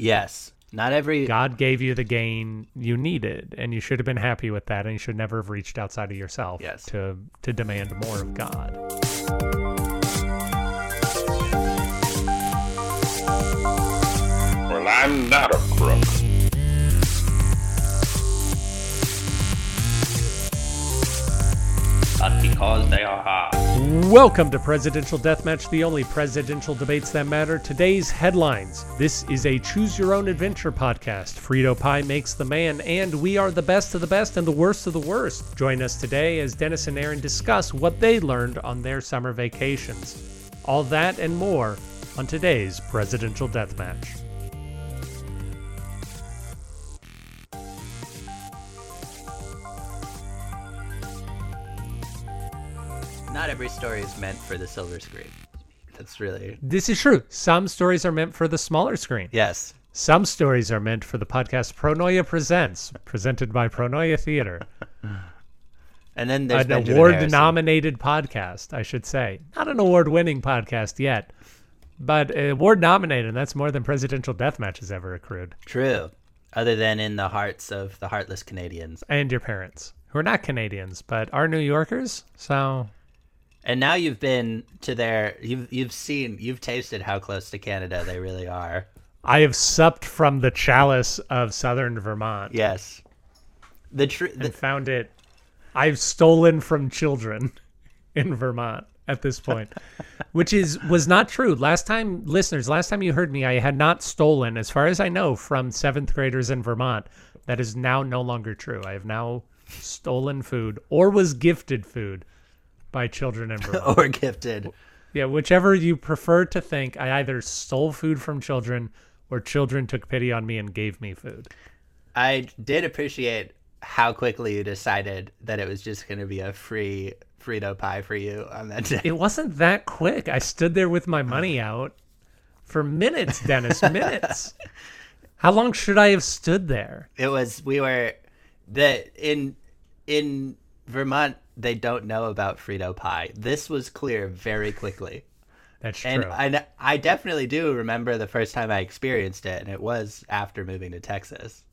Yes. Not every God gave you the gain you needed, and you should have been happy with that, and you should never have reached outside of yourself Yes. to to demand more of God. Well, I'm not a crook. But because they are hard. Welcome to Presidential Deathmatch, the only presidential debates that matter. Today's headlines. This is a choose your own adventure podcast. Frito Pie makes the man, and we are the best of the best and the worst of the worst. Join us today as Dennis and Aaron discuss what they learned on their summer vacations. All that and more on today's Presidential Deathmatch. Not every story is meant for the silver screen. That's really This is true. Some stories are meant for the smaller screen. yes. Some stories are meant for the podcast Pronoia Presents, presented by Pronoia Theater. And then there's an Benjamin award Harrison. nominated podcast, I should say. Not an award winning podcast yet, but award nominated, and that's more than Presidential Deathmatch has ever accrued. True. Other than in the hearts of the heartless Canadians. And your parents, who are not Canadians, but are New Yorkers. So, And now you've been to their you've you've seen you've tasted how close to Canada they really are. I have supped from the chalice of southern Vermont Yes. The truth and found it. I've stolen from children in Vermont at this point, which is was not true. Last time, listeners, last time you heard me, I had not stolen, as far as I know, from seventh graders in Vermont. That is now no longer true. I have now stolen food or was gifted food by children in Vermont. or gifted. yeah, whichever you prefer to think. I either stole food from children or children took pity on me and gave me food. I did appreciate how quickly you decided that it was just going to be a free Frito pie for you on that day. It wasn't that quick. I stood there with my money out for minutes, Dennis, minutes. How long should I have stood there? It was we were the in in Vermont they don't know about Frito pie. This was clear very quickly. That's true. And I I definitely do remember the first time I experienced it and it was after moving to Texas.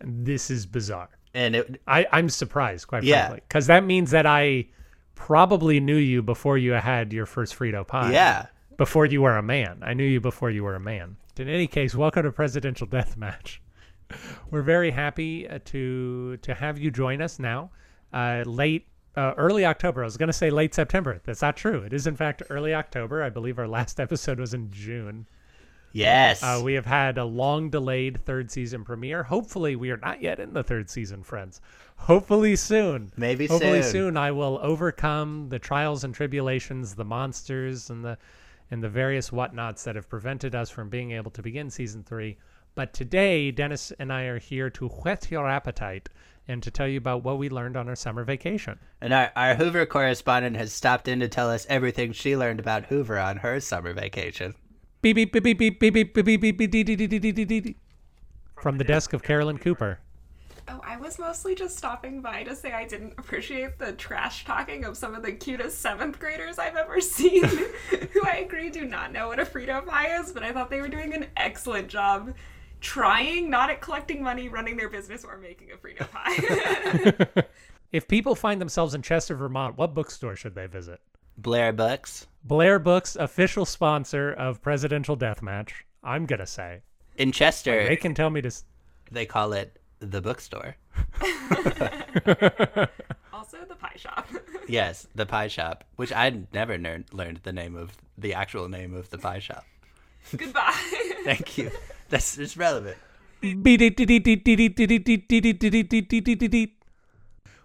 this is bizarre. And it I, I'm surprised, quite Yeah. frankly, because that means that I probably knew you before you had your first Frito pie. yeah. Before you were a man. I knew you before you were a man. In any case, welcome to Presidential Deathmatch. We're very happy uh, to to have you join us now. Uh, late, uh, early October. I was going to say late September. That's not true. It is in fact early October. I believe our last episode was in June. Yes. Uh, we have had a long delayed third season premiere. Hopefully, we are not yet in the third season, friends. Hopefully soon. Maybe Hopefully soon. soon I will overcome the trials and tribulations, the monsters, and the and the various whatnots that have prevented us from being able to begin season three. But today, Dennis and I are here to whet your appetite and to tell you about what we learned on our summer vacation. and our, our Hoover correspondent has stopped in to tell us everything she learned about Hoover on her summer vacation. Beep beep beep beep beep beep beep beep beep beep beep dee. from the desk of Carolyn Cooper. Oh, I was mostly just stopping by to say I didn't appreciate the trash talking of some of the cutest seventh graders I've ever seen, who I agree do not know what a Frito pie is, but I thought they were doing an excellent job trying, not at collecting money, running their business, or making a Frito pie. If people find themselves in Chester, Vermont, what bookstore should they visit? Blair Books. Blair Books, official sponsor of Presidential Deathmatch. I'm gonna say In Chester, they can tell me to. s- they call it the bookstore. also, the pie shop. Yes, the pie shop, which I'd never learned learned the name of the actual name of the pie shop. Goodbye. Thank you. That's it's relevant.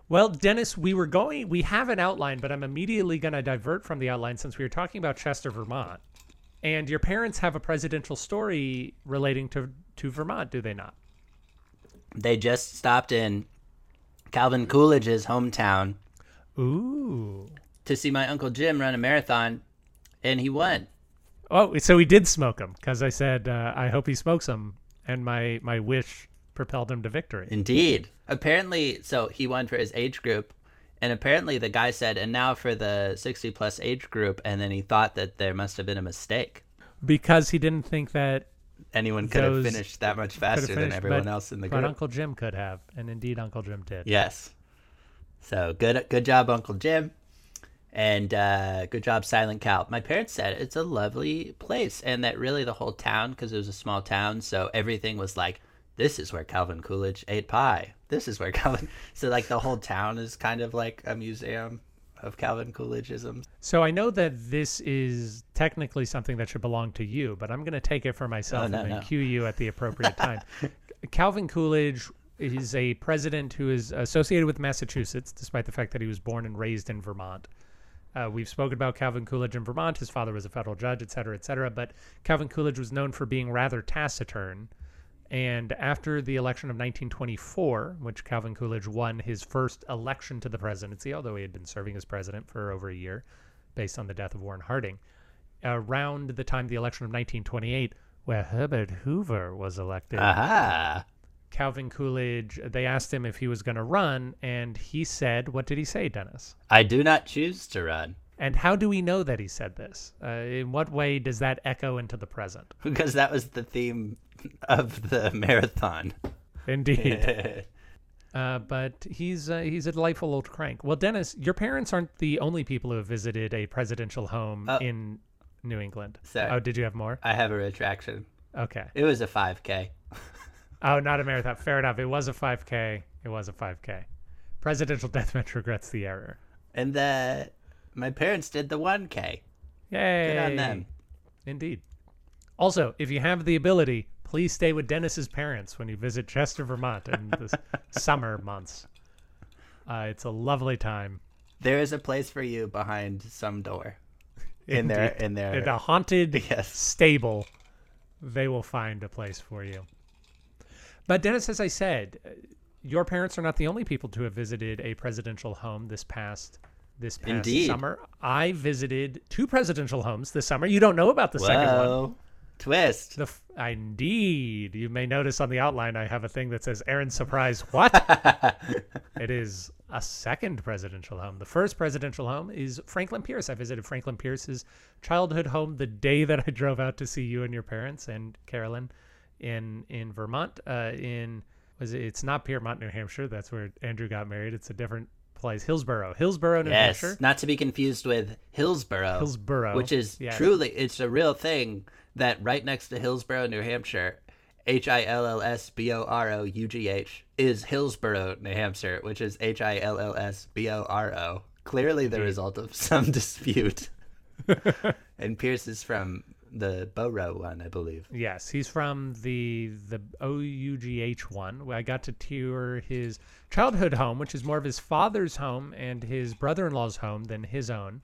Well, Dennis, we were going. We have an outline, but I'm immediately going to divert from the outline since we were talking about Chester, Vermont. And your parents have a presidential story relating to to Vermont, do they not? They just stopped in Calvin Coolidge's hometown Ooh. to see my uncle Jim run a marathon, and he won. Oh, so he did smoke them because I said uh, I hope he smokes them, and my my wish propelled him to victory. Indeed. Apparently, so he won for his age group, and apparently the guy said, "And now for the sixty plus age group," and then he thought that there must have been a mistake. because he didn't think that anyone could have finished that much faster have than everyone but- else in the group. But. Uncle Jim could have, and indeed Uncle Jim did. Yes. So good, good job, Uncle Jim, and uh, good job, Silent Cal. My parents said it's a lovely place, and that really the whole town, because it was a small town, so everything was like, this is where Calvin Coolidge ate pie. This is where Calvin. So like the whole town is kind of like a museum of Calvin Coolidgeisms. So I know that this is technically something that should belong to you, but I'm going to take it for myself Oh, no, and no. cue you at the appropriate time. Calvin Coolidge is a president who is associated with Massachusetts, despite the fact that he was born and raised in Vermont. Uh, we've spoken about Calvin Coolidge in Vermont. His father was a federal judge, et cetera, et cetera. But Calvin Coolidge was known for being rather taciturn. And after the election of 1924, which Calvin Coolidge won his first election to the presidency, although he had been serving as president for over a year based on the death of Warren Harding, around the time of the election of 1928, where Herbert Hoover was elected, Aha! Calvin Coolidge, they asked him if he was going to run, and he said, What did he say, Dennis? I do not choose to run And how do we know that he said this? Uh, in what way does that echo into the present? because that was the theme of the marathon. Indeed. Uh, but he's uh, he's a delightful old crank. Well, Dennis, your parents aren't the only people who have visited a presidential home Oh. in New England. Sorry. Oh, did you have more? I have a retraction. Okay. It was a 5K. Oh, not a marathon. Fair enough. It was a 5K. It was a 5K. Presidential deathmatch regrets the error. And uh, my parents did the 1K. Yay! Good on them. Indeed. Also, if you have the ability, please stay with Dennis's parents when you visit Chester, Vermont in the summer months. Uh, it's a lovely time. There is a place for you behind some door. In their Indeed. in their in a haunted Yes. stable, they will find a place for you. But Dennis, as I said, uh, your parents are not the only people to have visited a presidential home this past this past Indeed. summer. I visited two presidential homes this summer. You don't know about the second one. Twist. The f- indeed, you may notice on the outline I have a thing that says "Aaron surprise." What? it is a second presidential home. The first presidential home is Franklin Pierce. I visited Franklin Pierce's childhood home the day that I drove out to see you and your parents and Carolyn in in Vermont. Uh, in was it, it's not Piermont, New Hampshire. That's where Andrew got married. It's a different place, Hillsborough, Hillsborough, New Yes, Hampshire. not to be confused with Hillsborough. Hillsborough, which is yeah. truly it's a real thing that right next to Hillsborough, New Hampshire, H I L L S B O R O U G H is Hillsborough, New Hampshire, which is H I L L S B O R O. Clearly the result of some dispute. and Pierce is from the Borough one, I believe. Yes, he's from the the OUGH one. I got to tour his childhood home, which is more of his father's home and his brother-in-law's home than his own.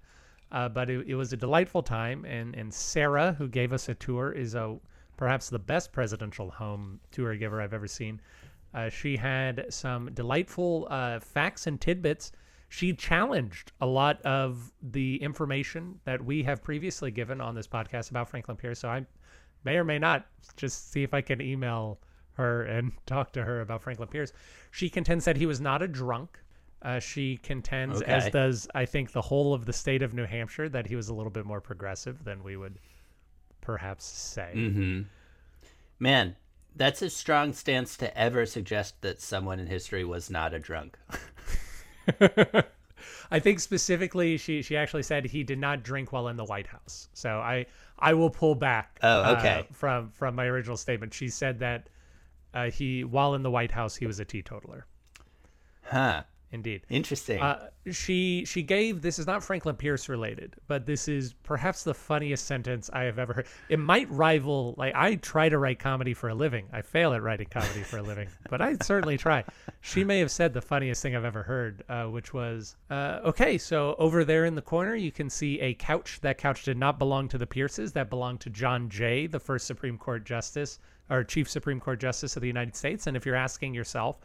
Uh, but it, it was a delightful time, and and Sarah, who gave us a tour, is a perhaps the best presidential home tour giver I've ever seen. Uh, she had some delightful uh, facts and tidbits. She challenged a lot of the information that we have previously given on this podcast about Franklin Pierce. So I may or may not just see if I can email her and talk to her about Franklin Pierce. She contends that he was not a drunk. Uh, she contends, as does I think the whole of the state of New Hampshire, that he was a little bit more progressive than we would perhaps say. Mm-hmm. Man, that's a strong stance to ever suggest that someone in history was not a drunk. I think specifically, she she actually said he did not drink while in the White House. So I I will pull back. Oh, uh, okay. from from my original statement, she said that uh, he while in the White House he was a teetotaler. Huh. Indeed. Interesting. Uh, she she gave this is not Franklin Pierce related, but this is perhaps the funniest sentence I have ever heard. It might rival like I try to write comedy for a living. I fail at writing comedy for a living, but I certainly try. She may have said the funniest thing I've ever heard, uh, which was, uh, "Okay, so over there in the corner, you can see a couch. That couch did not belong to the Pierces. That belonged to John Jay, the first Supreme Court Justice or Chief Supreme Court Justice of the United States. And if you're asking yourself."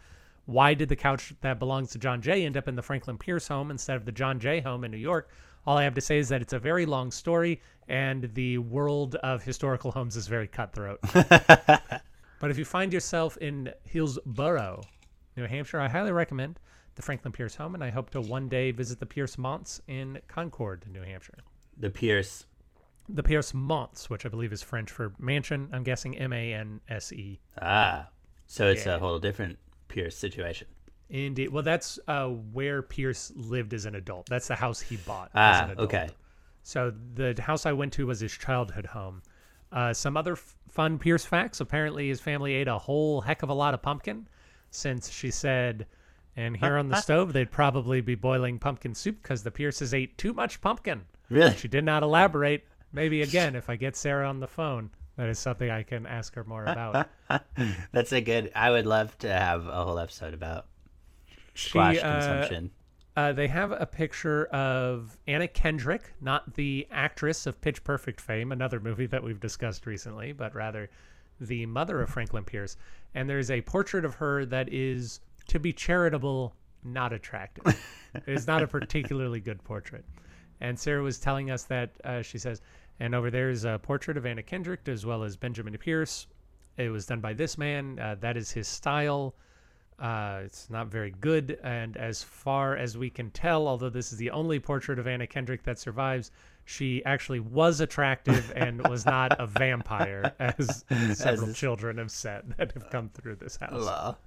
Why did the couch that belongs to John Jay end up in the Franklin Pierce home instead of the John Jay home in New York? All I have to say is that it's a very long story, and the world of historical homes is very cutthroat. but if you find yourself in Hillsborough, New Hampshire, I highly recommend the Franklin Pierce home, and I hope to one day visit the Pierce Monts in Concord, New Hampshire. the Pierce. the Pierce Monts, which I believe is French for mansion. I'm guessing M A N S E. Ah, so it's Yeah. a whole different Pierce situation. Indeed. Well, that's uh, where Pierce lived as an adult. That's the house he bought. as Ah, an adult. okay. So the house I went to was his childhood home. Uh, some other f- fun Pierce facts. Apparently, his family ate a whole heck of a lot of pumpkin, since she said, and here on the stove they'd probably be boiling pumpkin soup because the Pierces ate too much pumpkin. Really? She did not elaborate. Maybe again, if I get Sarah on the phone, that is something I can ask her more about. That's a good. I would love to have a whole episode about squash She, uh, consumption. Uh, they have a picture of Anna Kendrick, not the actress of Pitch Perfect fame, another movie that we've discussed recently, but rather the mother of Franklin Pierce. And there's a portrait of her that is, to be charitable, not attractive. it is not a particularly good portrait. And Sarah was telling us that uh, she says, and over there is a portrait of Anna Kendrick as well as Benjamin Pierce. It was done by this man. Uh, that is his style. Uh, it's not very good, and as far as we can tell, although this is the only portrait of Anna Kendrick that survives, she actually was attractive and was not a vampire, as several As- children have said that have come through this house. Lol.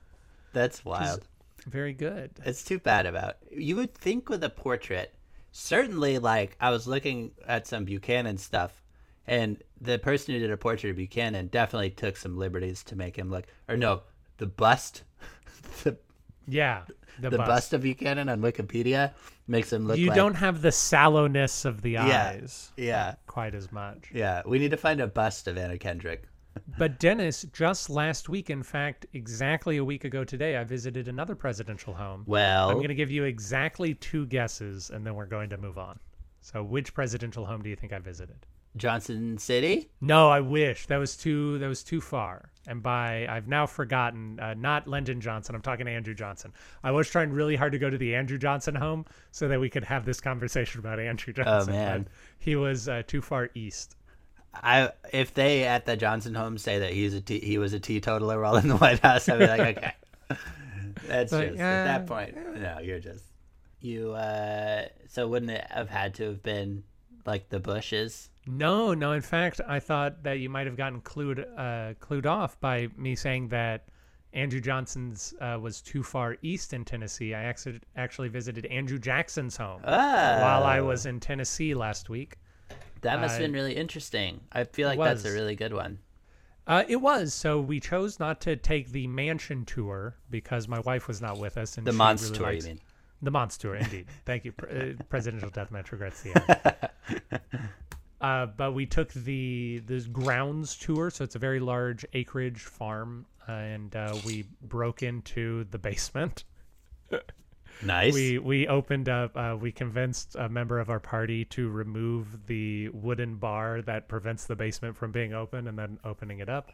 That's wild. Very good. It's too bad about. You would think with a portrait, certainly like I was looking at some Buchanan stuff, and the person who did a portrait of Buchanan definitely took some liberties to make him look. Or no, the bust, the, Yeah, the, the bust. bust. of Buchanan on Wikipedia makes him look. You like, don't have the sallowness of the Yeah. eyes Yeah, quite as much. yeah. We need to find a bust of Anna Kendrick. But Dennis, just last week, in fact, exactly a week ago today, I visited another presidential home. Well, I'm going to give you exactly two guesses, and then we're going to move on. So, which presidential home do you think I visited? Johnson City. No, I wish that was too that was too far. And by I've now forgotten, uh, not Lyndon Johnson. I'm talking Andrew Johnson. I was trying really hard to go to the Andrew Johnson home so that we could have this conversation about Andrew Johnson. but man. he was uh, too far east. I if they at the Johnson home say that he's a te- he was a teetotaler while in the White House, I'd be like, okay, that's But, just at that uh, point. No, you're just you. uh So wouldn't it have had to have been like the Bushes? No, no. In fact, I thought that you might have gotten clued uh, clued off by me saying that Andrew Johnson's uh, was too far east in Tennessee. I actually actually visited Andrew Jackson's home Ah, while I was in Tennessee last week. That must have been really interesting. I feel like that's a really good one. Uh, it was so we chose not to take the mansion tour because my wife was not with us. And The Monster really tour, likes- you mean? The Monster tour, indeed. Thank you, Pre- uh, Presidential Deathmatch regrets the end. uh, but we took the the grounds tour, so it's a very large acreage farm, uh, and uh, we broke into the basement. Nice. We we opened up. Uh, we convinced a member of our party to remove the wooden bar that prevents the basement from being open, and then opening it up.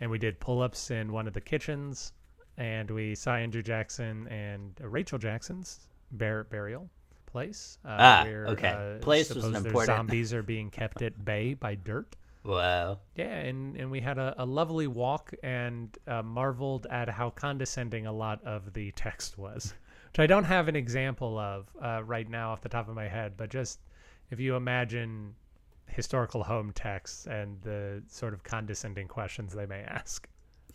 And we did pull-ups in one of the kitchens, and we saw Andrew Jackson and uh, Rachel Jackson's bur- burial place. Uh, Ah, where, okay. Uh, Place was important. Zombies are being kept at bay by dirt. wow. Yeah, and, and we had a, a lovely walk and uh, marveled at how condescending a lot of the text was, which I don't have an example of uh, right now off the top of my head, but just if you imagine historical home texts and the sort of condescending questions they may ask.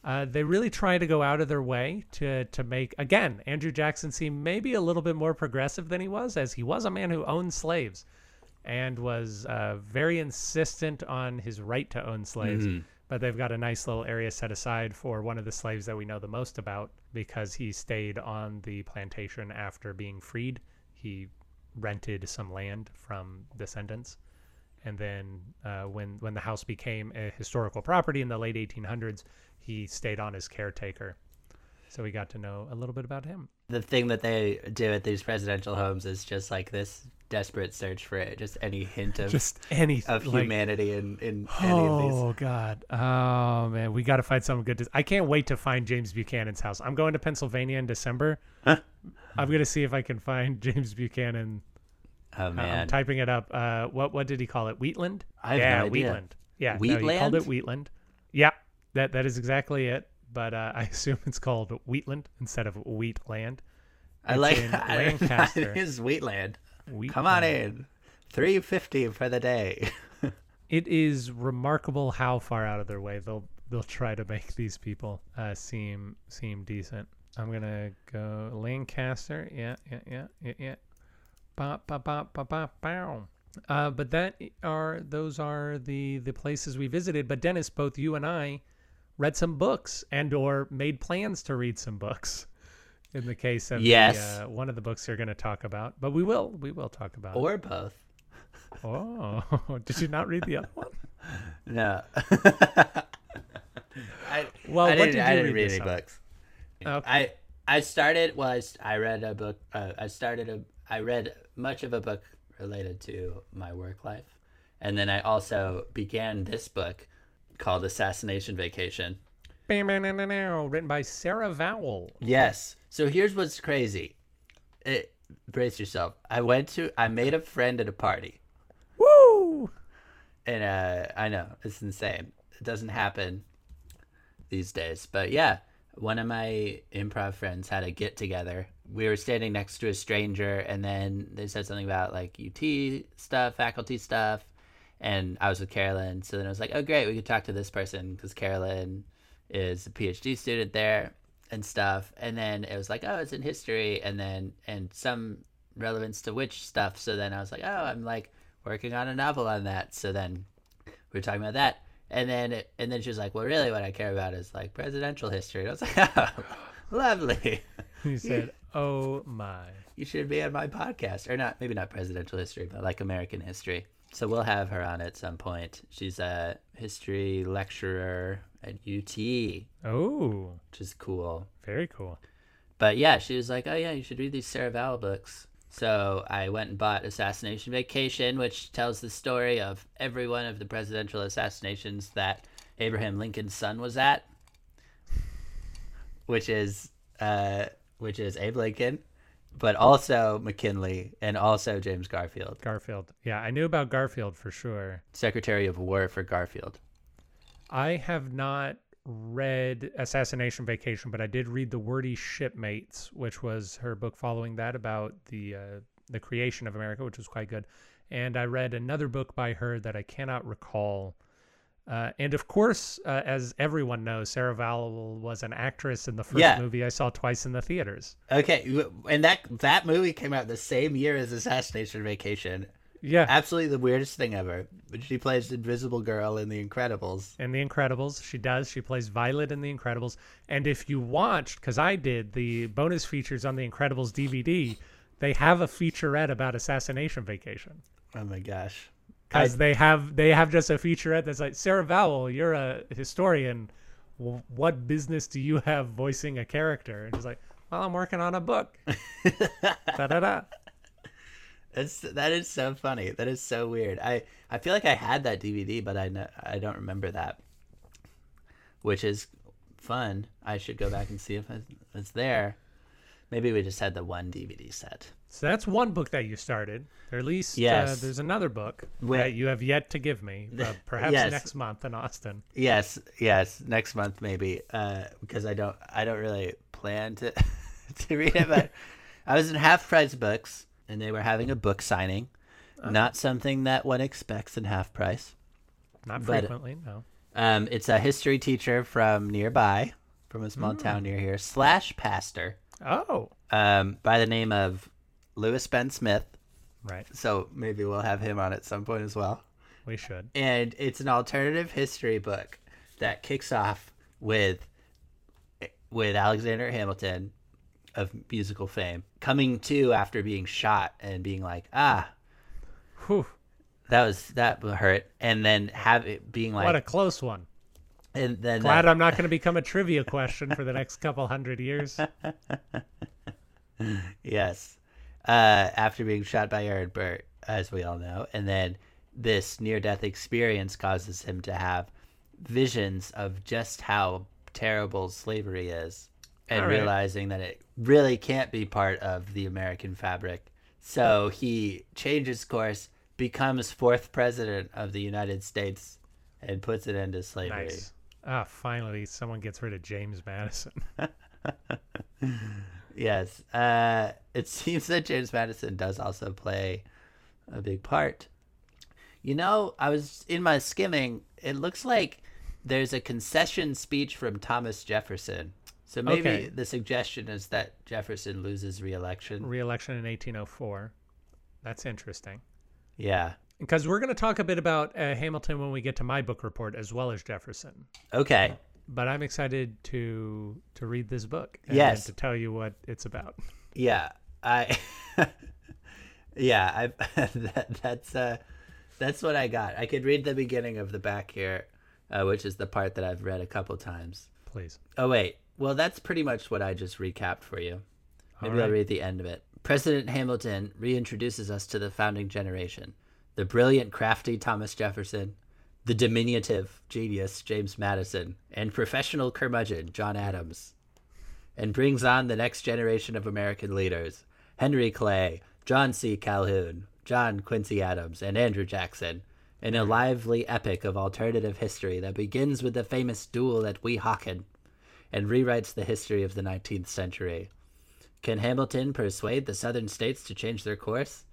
Uh, they really try to go out of their way to to make again Andrew Jackson seem maybe a little bit more progressive than he was, as he was a man who owned slaves and was uh, very insistent on his right to own slaves. But they've got a nice little area set aside for one of the slaves that we know the most about because he stayed on the plantation after being freed. He rented some land from descendants. And then uh, when when the house became a historical property in the late 1800s, he stayed on as caretaker. So we got to know a little bit about him. The thing that they do at these presidential homes is just like this desperate search for it, just any hint of Just any of like, humanity in in any of these. Oh God! Oh man, we got to find something good. To, I can't wait to find James Buchanan's house. I'm going to Pennsylvania in December. Huh? I'm gonna see if I can find James Buchanan. Oh Uh, I'm man, typing it up. Uh, what what did he call it? Wheatland. I have yeah, no idea. Wheatland. Yeah, no, he called it Wheatland? Wheatland. Yeah, that that is exactly it. But uh, I assume it's called Wheatland instead of Wheatland. I like in Lancaster. it is Wheatland. Wheatland. Come on in, three fifty for the day. it is remarkable how far out of their way they'll they'll try to make these people uh, seem seem decent. I'm gonna go Lancaster. Yeah, yeah, yeah, yeah, yeah. Ba ba ba ba ba bow. Uh, but that are those are the the places we visited. But Dennis, both you and I read some books and or made plans to read some books. In the case of Yes. the, uh, one of the books you're going to talk about, but we will we will talk about. it. Or both. Oh, did you not read the other one? No. I, Well, I didn't, I didn't read read any books. Okay. I I started well. I read a book. Uh, I started a. I read much of a book related to my work life, and then I also began this book called Assassination Vacation. Written by Sarah Vowell. Yes. So here's what's crazy. It, brace yourself. I went to. I made a friend at a party, Woo! and uh, I know it's insane. It doesn't happen these days, but yeah. One of my improv friends had a get together. We were standing next to a stranger, and then they said something about like UT stuff, faculty stuff, and I was with Carolyn. So then I was like, "Oh, great, we could talk to this person because Carolyn is a PhD student there and stuff." And then it was like, "Oh, it's in history," and then and some relevance to which stuff. So then I was like, "Oh, I'm like working on a novel on that." So then we were talking about that. And then, it, and then she was like, "Well, really, what I care about is like presidential history." And I was like, "Oh, lovely! He said, "Oh my." You should be on my podcast, or not? Maybe not presidential history, but like American history." So we'll have her on at some point. She's a history lecturer at UT, Oh, which is cool. very cool. But yeah, she was like, "Oh yeah, you should read these Sarah Vowell books." So I went and bought Assassination Vacation, which tells the story of every one of the presidential assassinations that Abraham Lincoln's son was at, which is uh, which is Abe Lincoln, but also McKinley and also James Garfield, Garfield. Yeah, I knew about Garfield for sure. Secretary of War for Garfield. I have not read Assassination Vacation, but I did read The Wordy Shipmates, which was her book following that about the uh, the creation of America, which was quite good. And I read another book by her that I cannot recall. Uh, and of course, uh, as everyone knows, Sarah Vowell was an actress in the first Yeah. movie I saw twice in the theaters. Okay, and that that movie came out the same year as Assassination Vacation. Yeah, Absolutely the weirdest thing ever. But she plays Invisible Girl in The Incredibles. in The Incredibles. She does. She plays Violet in The Incredibles. And if you watched, because I did, the bonus features on The Incredibles DVD, they have a featurette about Assassination Vacation. Oh my gosh. Because they have they have just a featurette that's like Sarah Vowell, you're a historian. What business do you have voicing a character? And she's like, well, I'm working on a book. da da da. That's that is so funny. That is so weird. I I feel like I had that DVD, but I know, I don't remember that. Which is fun. I should go back and see if it- it's there. Maybe we just had the one DVD set. So that's one book that you started. Or at least uh, there's another book Wait. that you have yet to give me. Uh, perhaps Yes. next month in Austin. Yes, yes, next month maybe. Uh, because I don't I don't really plan to to read it, but I was in half price books and they were having a book signing. Not something that one expects in half price. Not But- frequently, no. Um, it's a history teacher from nearby, from a small Hmm. town near here, slash pastor, Oh, um, by the name of Lewis Ben Smith. right. So maybe we'll have him on at some point as well. We should. And it's an alternative history book that kicks off with with Alexander Hamilton of musical fame coming to after being shot and being like, ah, Whew, that was that hurt, and then have it being like, what a close one. and then Glad that- I'm not going to become a trivia question for the next couple hundred years. Yes. Uh, after being shot by Aaron Burr, as we all know. And then this near death experience causes him to have visions of just how terrible slavery is and right. realizing that it really can't be part of the American fabric. So he changes course, becomes fourth president of the United States, and puts it into slavery. Nice. Ah, finally, someone gets rid of James Madison. Yes. Uh, it seems that James Madison does also play a big part. You know, I was in my skimming. It looks like there's a concession speech from Thomas Jefferson. So maybe Okay. the suggestion is that Jefferson loses re-election. Re-election in 1804. That's interesting. Yeah. Because we're going to talk a bit about uh, Hamilton when we get to my book report, as well as Jefferson. Okay. But I'm excited to to read this book. And Yes. To tell you what it's about. Yeah. I. yeah. I. that, that's uh, that's what I got. I could read the beginning of the back here, uh, which is the part that I've read a couple times. Please. Oh wait. Well, that's pretty much what I just recapped for you. Maybe I'll read the end of it. President Hamilton reintroduces us to the founding generation. The brilliant, crafty Thomas Jefferson, the diminutive genius James Madison, and professional curmudgeon John Adams. And brings on the next generation of American leaders Henry Clay, John C. Calhoun, John Quincy Adams, and Andrew Jackson, in a lively epic of alternative history that begins with the famous duel at Weehawken and rewrites the history of the 19th century. Can Hamilton persuade the southern states to change their course?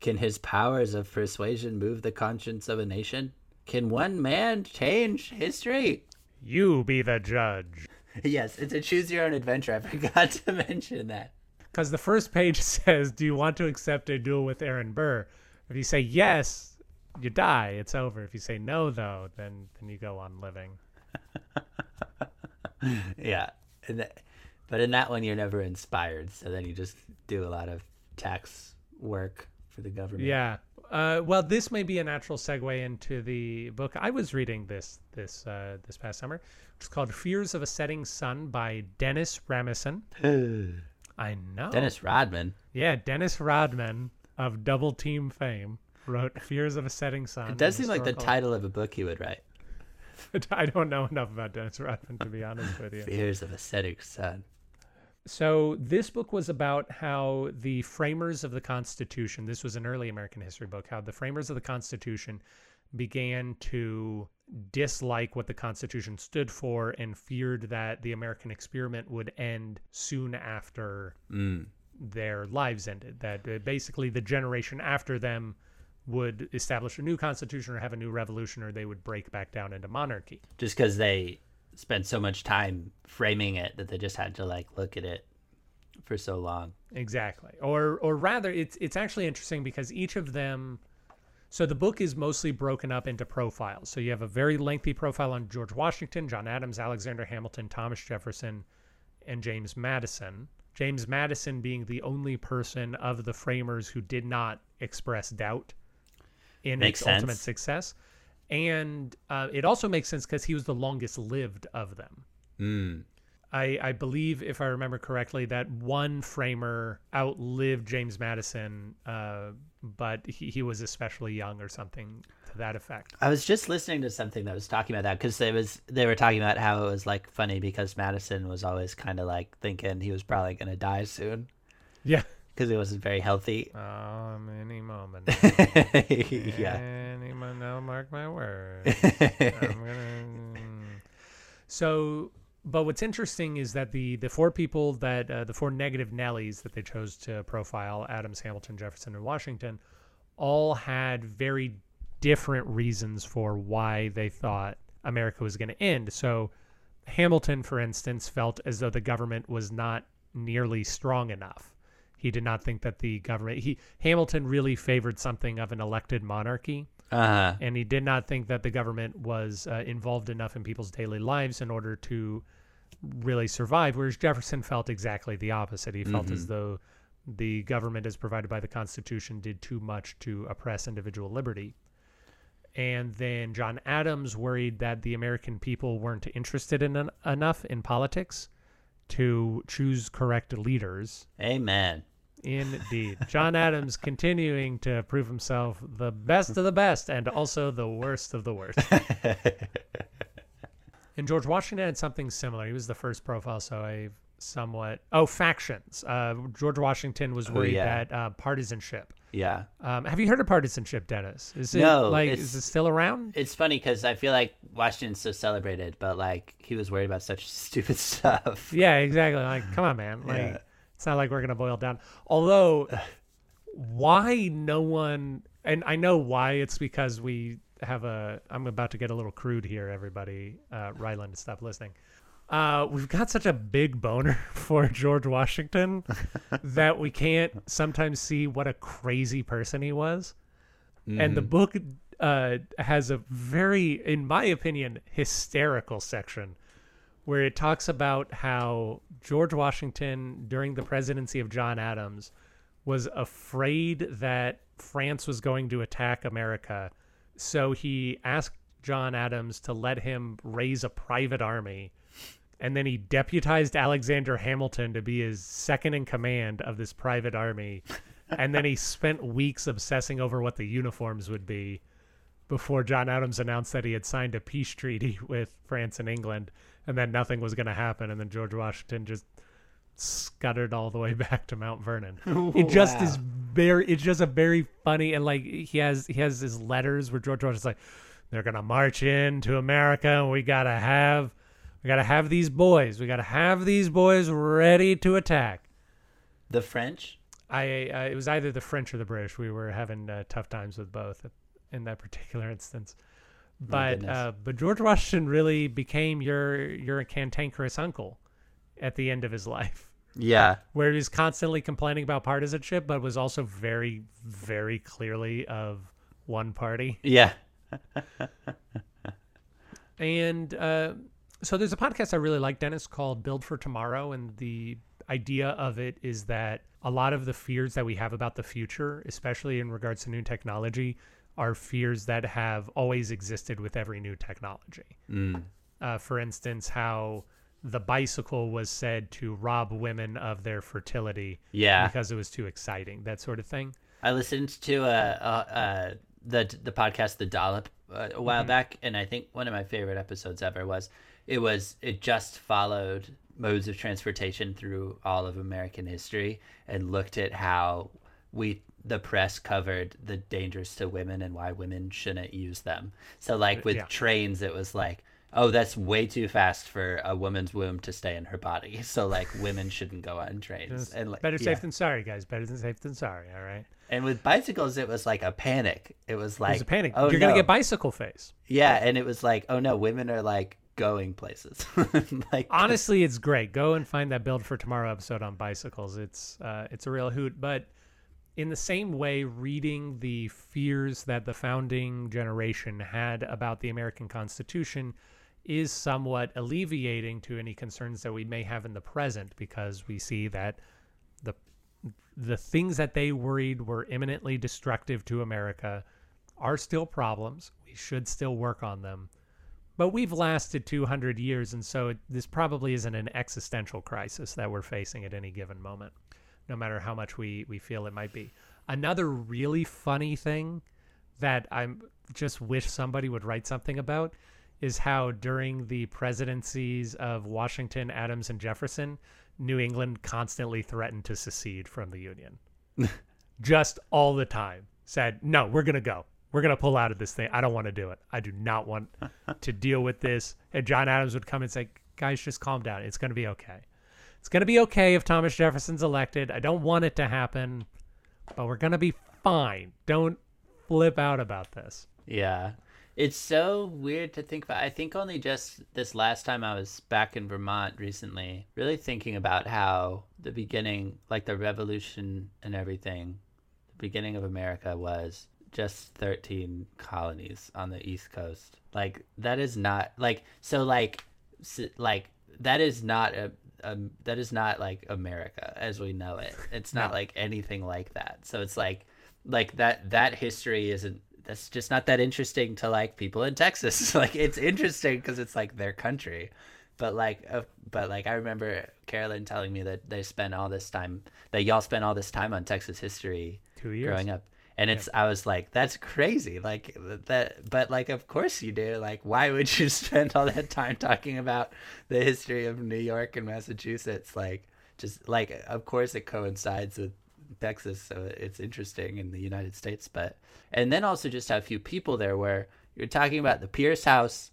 Can his powers of persuasion move the conscience of a nation? Can one man change history? You be the judge. Yes, it's a choose your own adventure. I forgot to mention that. Because the first page says, "Do you want to accept a duel with Aaron Burr?" If you say yes, you die. It's over. If you say no, though, then then you go on living. Yeah. And that, but in that one, you're never inspired. So then you just do a lot of tax work for the government. Yeah. Uh, well, this may be a natural segue into the book I was reading this this uh, this past summer, which is called "Fears of a Setting Sun" by Dennis Rasmussen. I know. Dennis Rodman. Yeah, Dennis Rodman of Double Team fame wrote "Fears of a Setting Sun." It does seem like the title of a book he would write. I don't know enough about Dennis Rodman to be honest with you. Fears of a setting sun. So this book was about how the framers of the Constitution, this was an early American history book, how the framers of the Constitution began to dislike what the Constitution stood for and feared that the American experiment would end soon after Mm. their lives ended. That uh, basically the generation after them would establish a new constitution or have a new revolution or they would break back down into monarchy. Just because they spent so much time framing it that they just had to like look at it for so long. Exactly. Or or rather it's it's actually interesting because each of them so the book is mostly broken up into profiles. So you have a very lengthy profile on George Washington, John Adams, Alexander Hamilton, Thomas Jefferson, and James Madison. James Madison being the only person of the framers who did not express doubt in Makes its ultimate success. And uh, it also makes sense because he was the longest lived of them. Mm. I, I believe, if I remember correctly, that one framer outlived James Madison, uh, but he, he was especially young or something to that effect. I was just listening to something that was talking about that because it was they were talking about how it was like funny because Madison was always kind of like thinking he was probably gonna die soon Yeah. Because it wasn't very healthy. Um, any moment. yeah. Any moment, now mark my words. I'm gonna... So, but what's interesting is that the the four people that uh, the four negative Nellies that they chose to profile Adams, Hamilton, Jefferson, and Washington all had very different reasons for why they thought America was going to end. So, Hamilton, for instance, felt as though the government was not nearly strong enough. He did not think that the government he Hamilton really favored something of an elected monarchy Uh huh. and he did not think that the government was uh, involved enough in people's daily lives in order to really survive. Whereas Jefferson felt exactly the opposite. He felt as though the government, as provided by the Constitution, did too much to oppress individual liberty. And then John Adams worried that the American people weren't interested in en- enough in politics to choose correct leaders. Amen. Indeed. John Adams continuing to prove himself the best of the best and also the worst of the worst. and George Washington had something similar. He was the first profile, so I somewhat. Oh, factions. Uh, George Washington was Oh, worried yeah. that uh, partisanship. Yeah. Um, have you heard of partisanship, Dennis? Is it No, like is it still around? It's funny because I feel like Washington's so celebrated, but like he was worried about such stupid stuff. Yeah, exactly. Like, come on, man. Like, Yeah. It's not like we're gonna boil down. Although, why no one and I know why. It's because we have a. I'm about to get a little crude here, everybody. Uh, Ryland, stop listening. Uh, we've got such a big boner for George Washington that we can't sometimes see what a crazy person he was. And the book uh, has a very, in my opinion, hysterical section where it talks about how George Washington, during the presidency of John Adams, was afraid that France was going to attack America. So he asked John Adams to let him raise a private army. And then he deputized Alexander Hamilton to be his second in command of this private army. and then he spent weeks obsessing over what the uniforms would be before John Adams announced that he had signed a peace treaty with France and England and then nothing was going to happen. And then George Washington just scuttered all the way back to Mount Vernon. It just is very, it's just a very funny, and like he has, he has his letters where George Washington's like, they're going to march into America and we got to have, we got to have these boys. We got to have these boys ready to attack. The French? I, uh, it was either the French or the British. We were having uh, tough times with both in that particular instance. But uh, but George Washington really became your your cantankerous uncle at the end of his life, Yeah. where he was constantly complaining about partisanship, but was also very very clearly of one party. Yeah. And uh, so there's a podcast I really like, Dennis, called Build for Tomorrow. And the idea of it is that a lot of the fears that we have about the future, especially in regards to new technology, are fears that have always existed with every new technology. Uh, for instance, how the bicycle was said to rob women of their fertility Yeah. because it was too exciting, that sort of thing. I listened to uh, uh, uh, the the podcast The Dollop uh, a while back, and I think one of my favorite episodes ever was it was it just followed modes of transportation through all of American history and looked at how we the press covered the dangers to women and why women shouldn't use them. So like with yeah. trains, it was like. Oh, that's way too fast for a woman's womb to stay in her body. So, like, women shouldn't go on trains. And like, Better yeah. safe than sorry, guys. Better than safe than sorry. All right. And with bicycles, it was like a panic. It was like There's a panic. Oh, You're gonna get bicycle face. Yeah, and it was like, oh no, women are like going places. like honestly it's great go and find that build for tomorrow episode on bicycles it's uh, it's a real hoot but in the same way reading the fears that the founding generation had about the american constitution is somewhat alleviating to any concerns that we may have in the present because we see that the the things that they worried were imminently destructive to america are still problems. We should still work on them. But we've lasted 200 years, and so it, this probably isn't an existential crisis that we're facing at any given moment, no matter how much we, we feel it might be. Another really funny thing that I'm just wish somebody would write something about is how during the presidencies of Washington, Adams, and Jefferson, New England constantly threatened to secede from the Union. just all the time said, no, we're going to go. We're going to pull out of this thing. I don't want to do it. I do not want to deal with this. And John Adams would come and say, guys, just calm down. It's going to be okay. It's going to be okay if Thomas Jefferson's elected. I don't want it to happen, but we're going to be fine. Don't flip out about this. Yeah. It's so weird to think about. I think only just this last time I was back in Vermont recently, really thinking about how the beginning, like the revolution and everything, the beginning of America was just 13 colonies on the East Coast. Like that is not like so like s- like that is not a um, that is not like America as we know it. It's not like anything like that. So it's like like that that history isn't that's just not that interesting to like people in Texas. like it's interesting because it's like their country, but like uh, but like I remember Carolyn telling me that they spent all this time that y'all spent all this time on Texas history Two years. growing up. And it's I was like that's crazy like that but like of course you do like why would you spend all that time talking about the history of New York and Massachusetts like just like of course it coincides with Texas, so it's interesting in the United States. But and then also just how few people there were. You're talking about the Pierce House,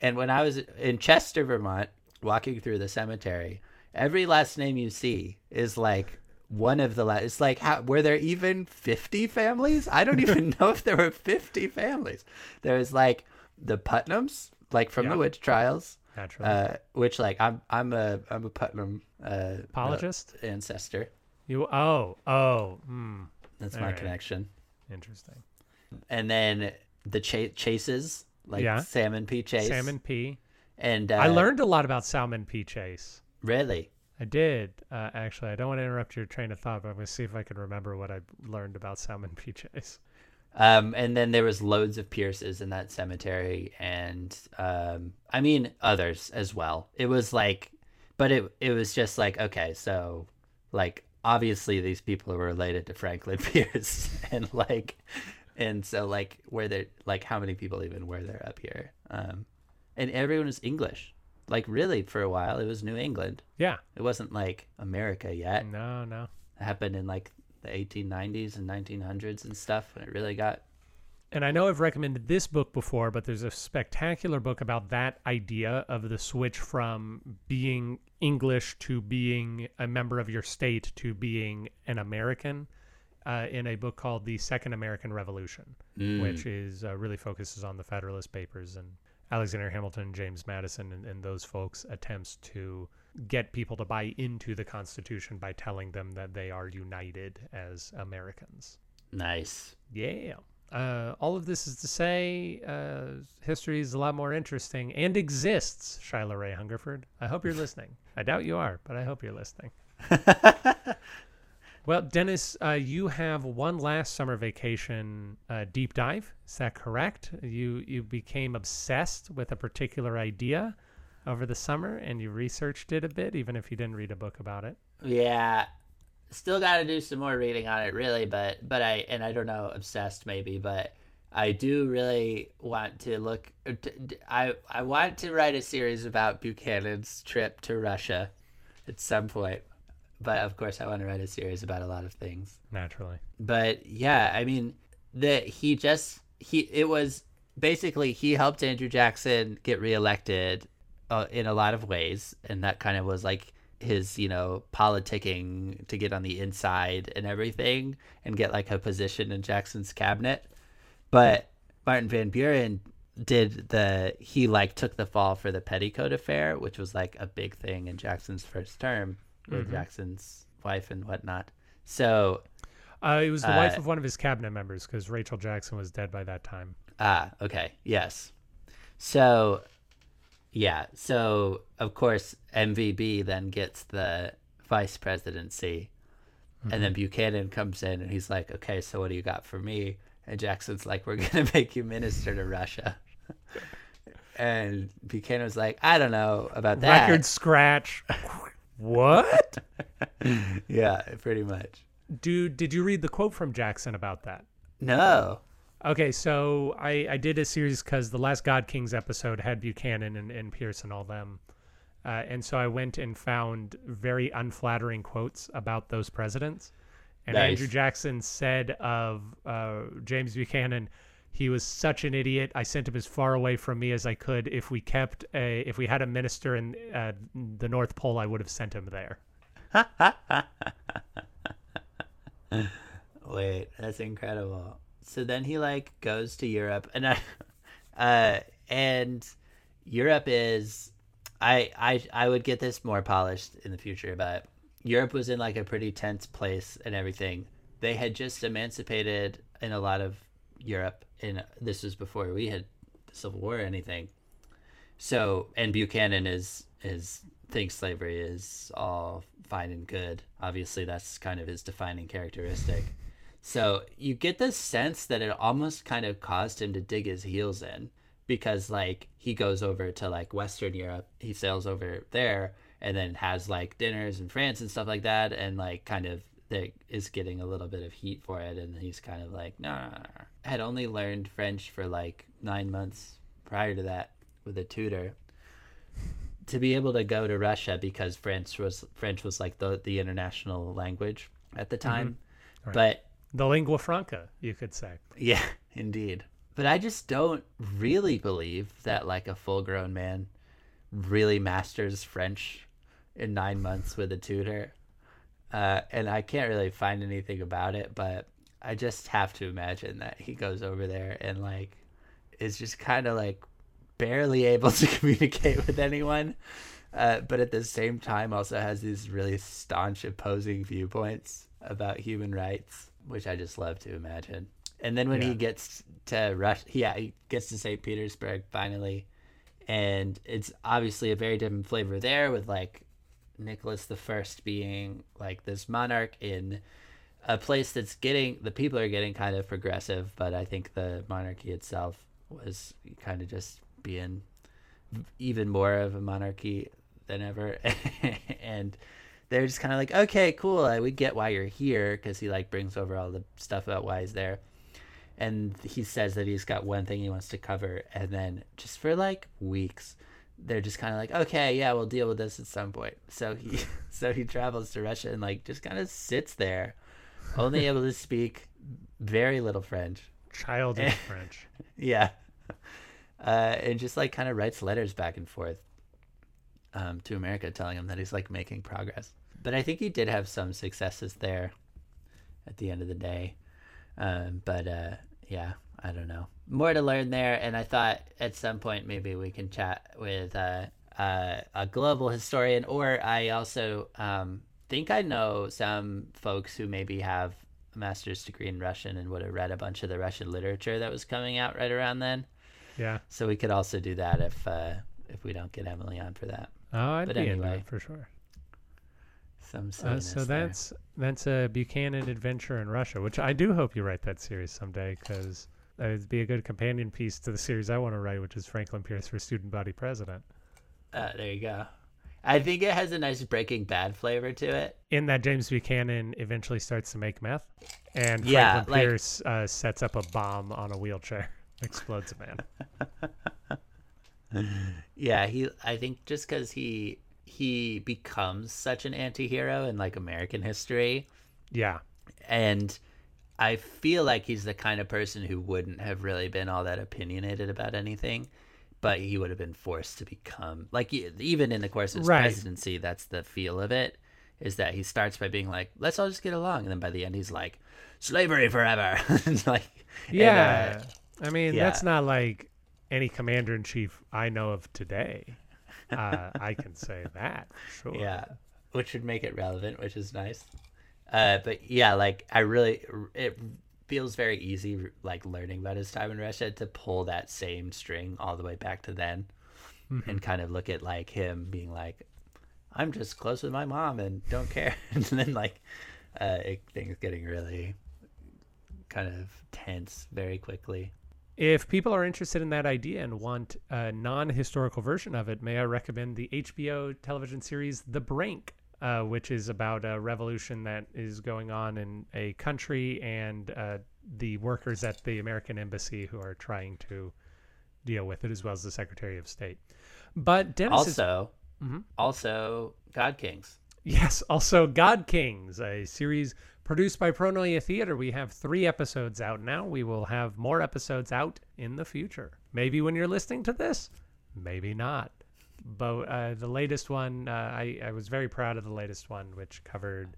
and when I was in Chester, Vermont, walking through the cemetery, every last name you see is like one of the last. It's like, how, were there even 50 families? I don't even know if there were 50 families. There was like the Putnams, like from Yeah. the witch trials, Naturally. uh, which like I'm I'm a I'm a Putnam uh, Apologist? uh, ancestor. you oh oh hmm. That's All my right. connection. Interesting. And then the cha- chases, like Yeah. Salmon P. Chase. Salmon P. And uh, I learned a lot about Salmon P. Chase. really. I did. Uh, actually, I don't want to interrupt your train of thought, but I'm going to see if I can remember what I learned about Salmon P. Chase. Um, and then there was loads of Pierces in that cemetery, and um, I mean others as well. It was like, but it it was just like okay, so like obviously these people are related to Franklin Pierce, and like, and so like where they like how many people even were there up here? Um, and everyone was English. Like really, for a while, it was New England. Yeah. It wasn't like America yet. No, no. It happened in like the 1890s and 1900s and stuff when it really got And I know I've recommended this book before, but there's a spectacular book about that idea of the switch from being English to being a member of your state to being an American uh, in a book called The Second American Revolution, which is uh, really focuses on the Federalist Papers and Alexander Hamilton, James Madison, and, and those folks' attempts to get people to buy into the Constitution by telling them that they are united as Americans. nice. Yeah. Uh, all of this is to say, uh, history is a lot more interesting and exists, Shyla Ray Hungerford. I hope you're listening. I doubt you are, but I hope you're listening. well, Dennis, uh, you have one last summer vacation uh, deep dive. Is that correct? You you became obsessed with a particular idea over the summer, and you researched it a bit, even if you didn't read a book about it. Yeah, still got to do some more reading on it, really. But but I and I don't know, obsessed maybe, but I do really want to look. I I want to write a series about Buchanan's trip to Russia at some point. But of course, I want to write a series about a lot of things. Naturally. But yeah, I mean, that he just he it was basically he helped Andrew Jackson get reelected uh, in a lot of ways, and that kind of was like his you know politicking to get on the inside and everything and get like a position in Jackson's cabinet. But Martin Van Buren did the he like took the fall for the petticoat affair, which was like a big thing in Jackson's first term with Jackson's wife and whatnot. So Uh, it was the wife Uh, of one of his cabinet members because Rachel Jackson was dead by that time. Ah, okay. Yes. So, yeah. So, of course, MVB then gets the vice presidency. And then Buchanan comes in and he's like, okay, so what do you got for me? And Jackson's like, we're going to make you minister to Russia. and Buchanan was like, I don't know about that. Record scratch. what? Yeah, pretty much. Dude, did you read the quote from Jackson about that? No. Okay, so I, I did a series because the last God Kings episode had Buchanan and, and Pierce and all them. Uh, and so I went and found very unflattering quotes about those presidents. And Nice. Andrew Jackson said of uh, James Buchanan, he was such an idiot. I sent him as far away from me as I could. If we kept a, if we had a minister in uh, the North Pole, I would have sent him there. Wait, that's incredible. So then he like goes to Europe and I uh and Europe is I I I would get this more polished in the future, but Europe was in like a pretty tense place and everything. They had just emancipated in a lot of Europe and this was before we had the Civil War or anything. So and Buchanan is is thinks slavery is all fine and good. Obviously that's kind of his defining characteristic. So you get this sense that it almost kind of caused him to dig his heels in because like he goes over to like Western Europe, he sails over there and then has like dinners in France and stuff like that and like kind of there is getting a little bit of heat for it and he's kind of like no, no, no, no. I had only learned French for like 9 months prior to that with a tutor to be able to go to Russia because French was French was like the the international language at the time. Right. But The lingua franca, you could say. yeah, indeed. But I just don't really believe that like a full grown man really masters French in nine months with a tutor. uh, and I can't really find anything about it, but I just have to imagine that he goes over there and like is just kind of like barely able to communicate with anyone, uh, but at the same time also has these really staunch opposing viewpoints about human rights, which I just love to imagine. And then when Yeah. he gets to Rush, yeah, he gets to St. Petersburg finally, and it's obviously a very different flavor there with like Nicholas the First being like this monarch in a place that's getting the people are getting kind of progressive, but I think the monarchy itself was kind of just being even more of a monarchy than ever, and they're just kind of like, okay, cool, we get why you're here because he like brings over all the stuff about why he's there, and he says that he's got one thing he wants to cover, and then just for like weeks they're just kind of like, okay, yeah, we'll deal with this at some point. So he, so he travels to Russia and like just kind of sits there, only able to speak very little French. Childish French. Yeah, uh, and just like kind of writes letters back and forth um, to America, telling him that he's like making progress. But I think he did have some successes there at the end of the day. Um, but uh, yeah, I don't know. More to learn there, and I thought at some point maybe we can chat with uh, uh, a global historian, or I also um, think I know some folks who maybe have a master's degree in Russian and would have read a bunch of the Russian literature that was coming out right around then. Yeah. So we could also do that if uh, if we don't get Emily on for that. Oh, I'd But be in anyway. that for sure. Some Uh, so there. that's that's a Buchanan adventure in Russia, which I do hope you write that series someday because that would be a good companion piece to the series I want to write, which is Franklin Pierce for Student Body President. Uh, there you go. I think it has a nice Breaking Bad flavor to it. In that James Buchanan eventually starts to make meth, and Yeah, Franklin like- Pierce uh, sets up a bomb on a wheelchair, explodes a man. Yeah, he. I think just because he he becomes such an anti-hero in like American history, Yeah, and I feel like he's the kind of person who wouldn't have really been all that opinionated about anything, but he would have been forced to become like even in the course of his Right. presidency. That's the feel of it. Is that he starts by being like, "Let's all just get along," and then by the end he's like, "Slavery forever." like, and, uh, yeah. I mean, yeah. that's not like any commander in chief I know of today. Uh, I can say that for sure. Yeah, which would make it relevant, which is nice. Uh, but yeah, like I really, it feels very easy, like learning about his time in Russia, to pull that same string all the way back to then, and kind of look at like him being like, "I'm just close with my mom and don't care," and then like uh, it, things getting really kind of tense very quickly. If people are interested in that idea and want a non historical version of it, may I recommend the HBO television series The Brink, uh, which is about a revolution that is going on in a country and uh, the workers at the American embassy who are trying to deal with it, as well as the Secretary of State. But Dennis is Also, Mhm. also God Kings. Yes, also God Kings, a series produced by Pronoia Theater. We have three episodes out now. We will have more episodes out in the future. Maybe when you're listening to this, maybe not. But uh, the latest one, uh, I, I was very proud of the latest one, which covered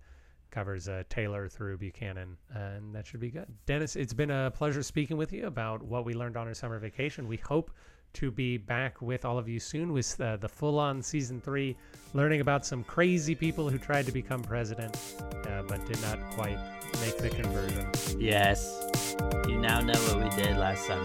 covers uh, Taylor through Buchanan, and that should be good. Dennis, it's been a pleasure speaking with you about what we learned on our summer vacation. We hope to be back with all of you soon with uh, the full-on season three, learning about some crazy people who tried to become president uh, but did not quite make the conversion. Yes, you now know what we did last summer.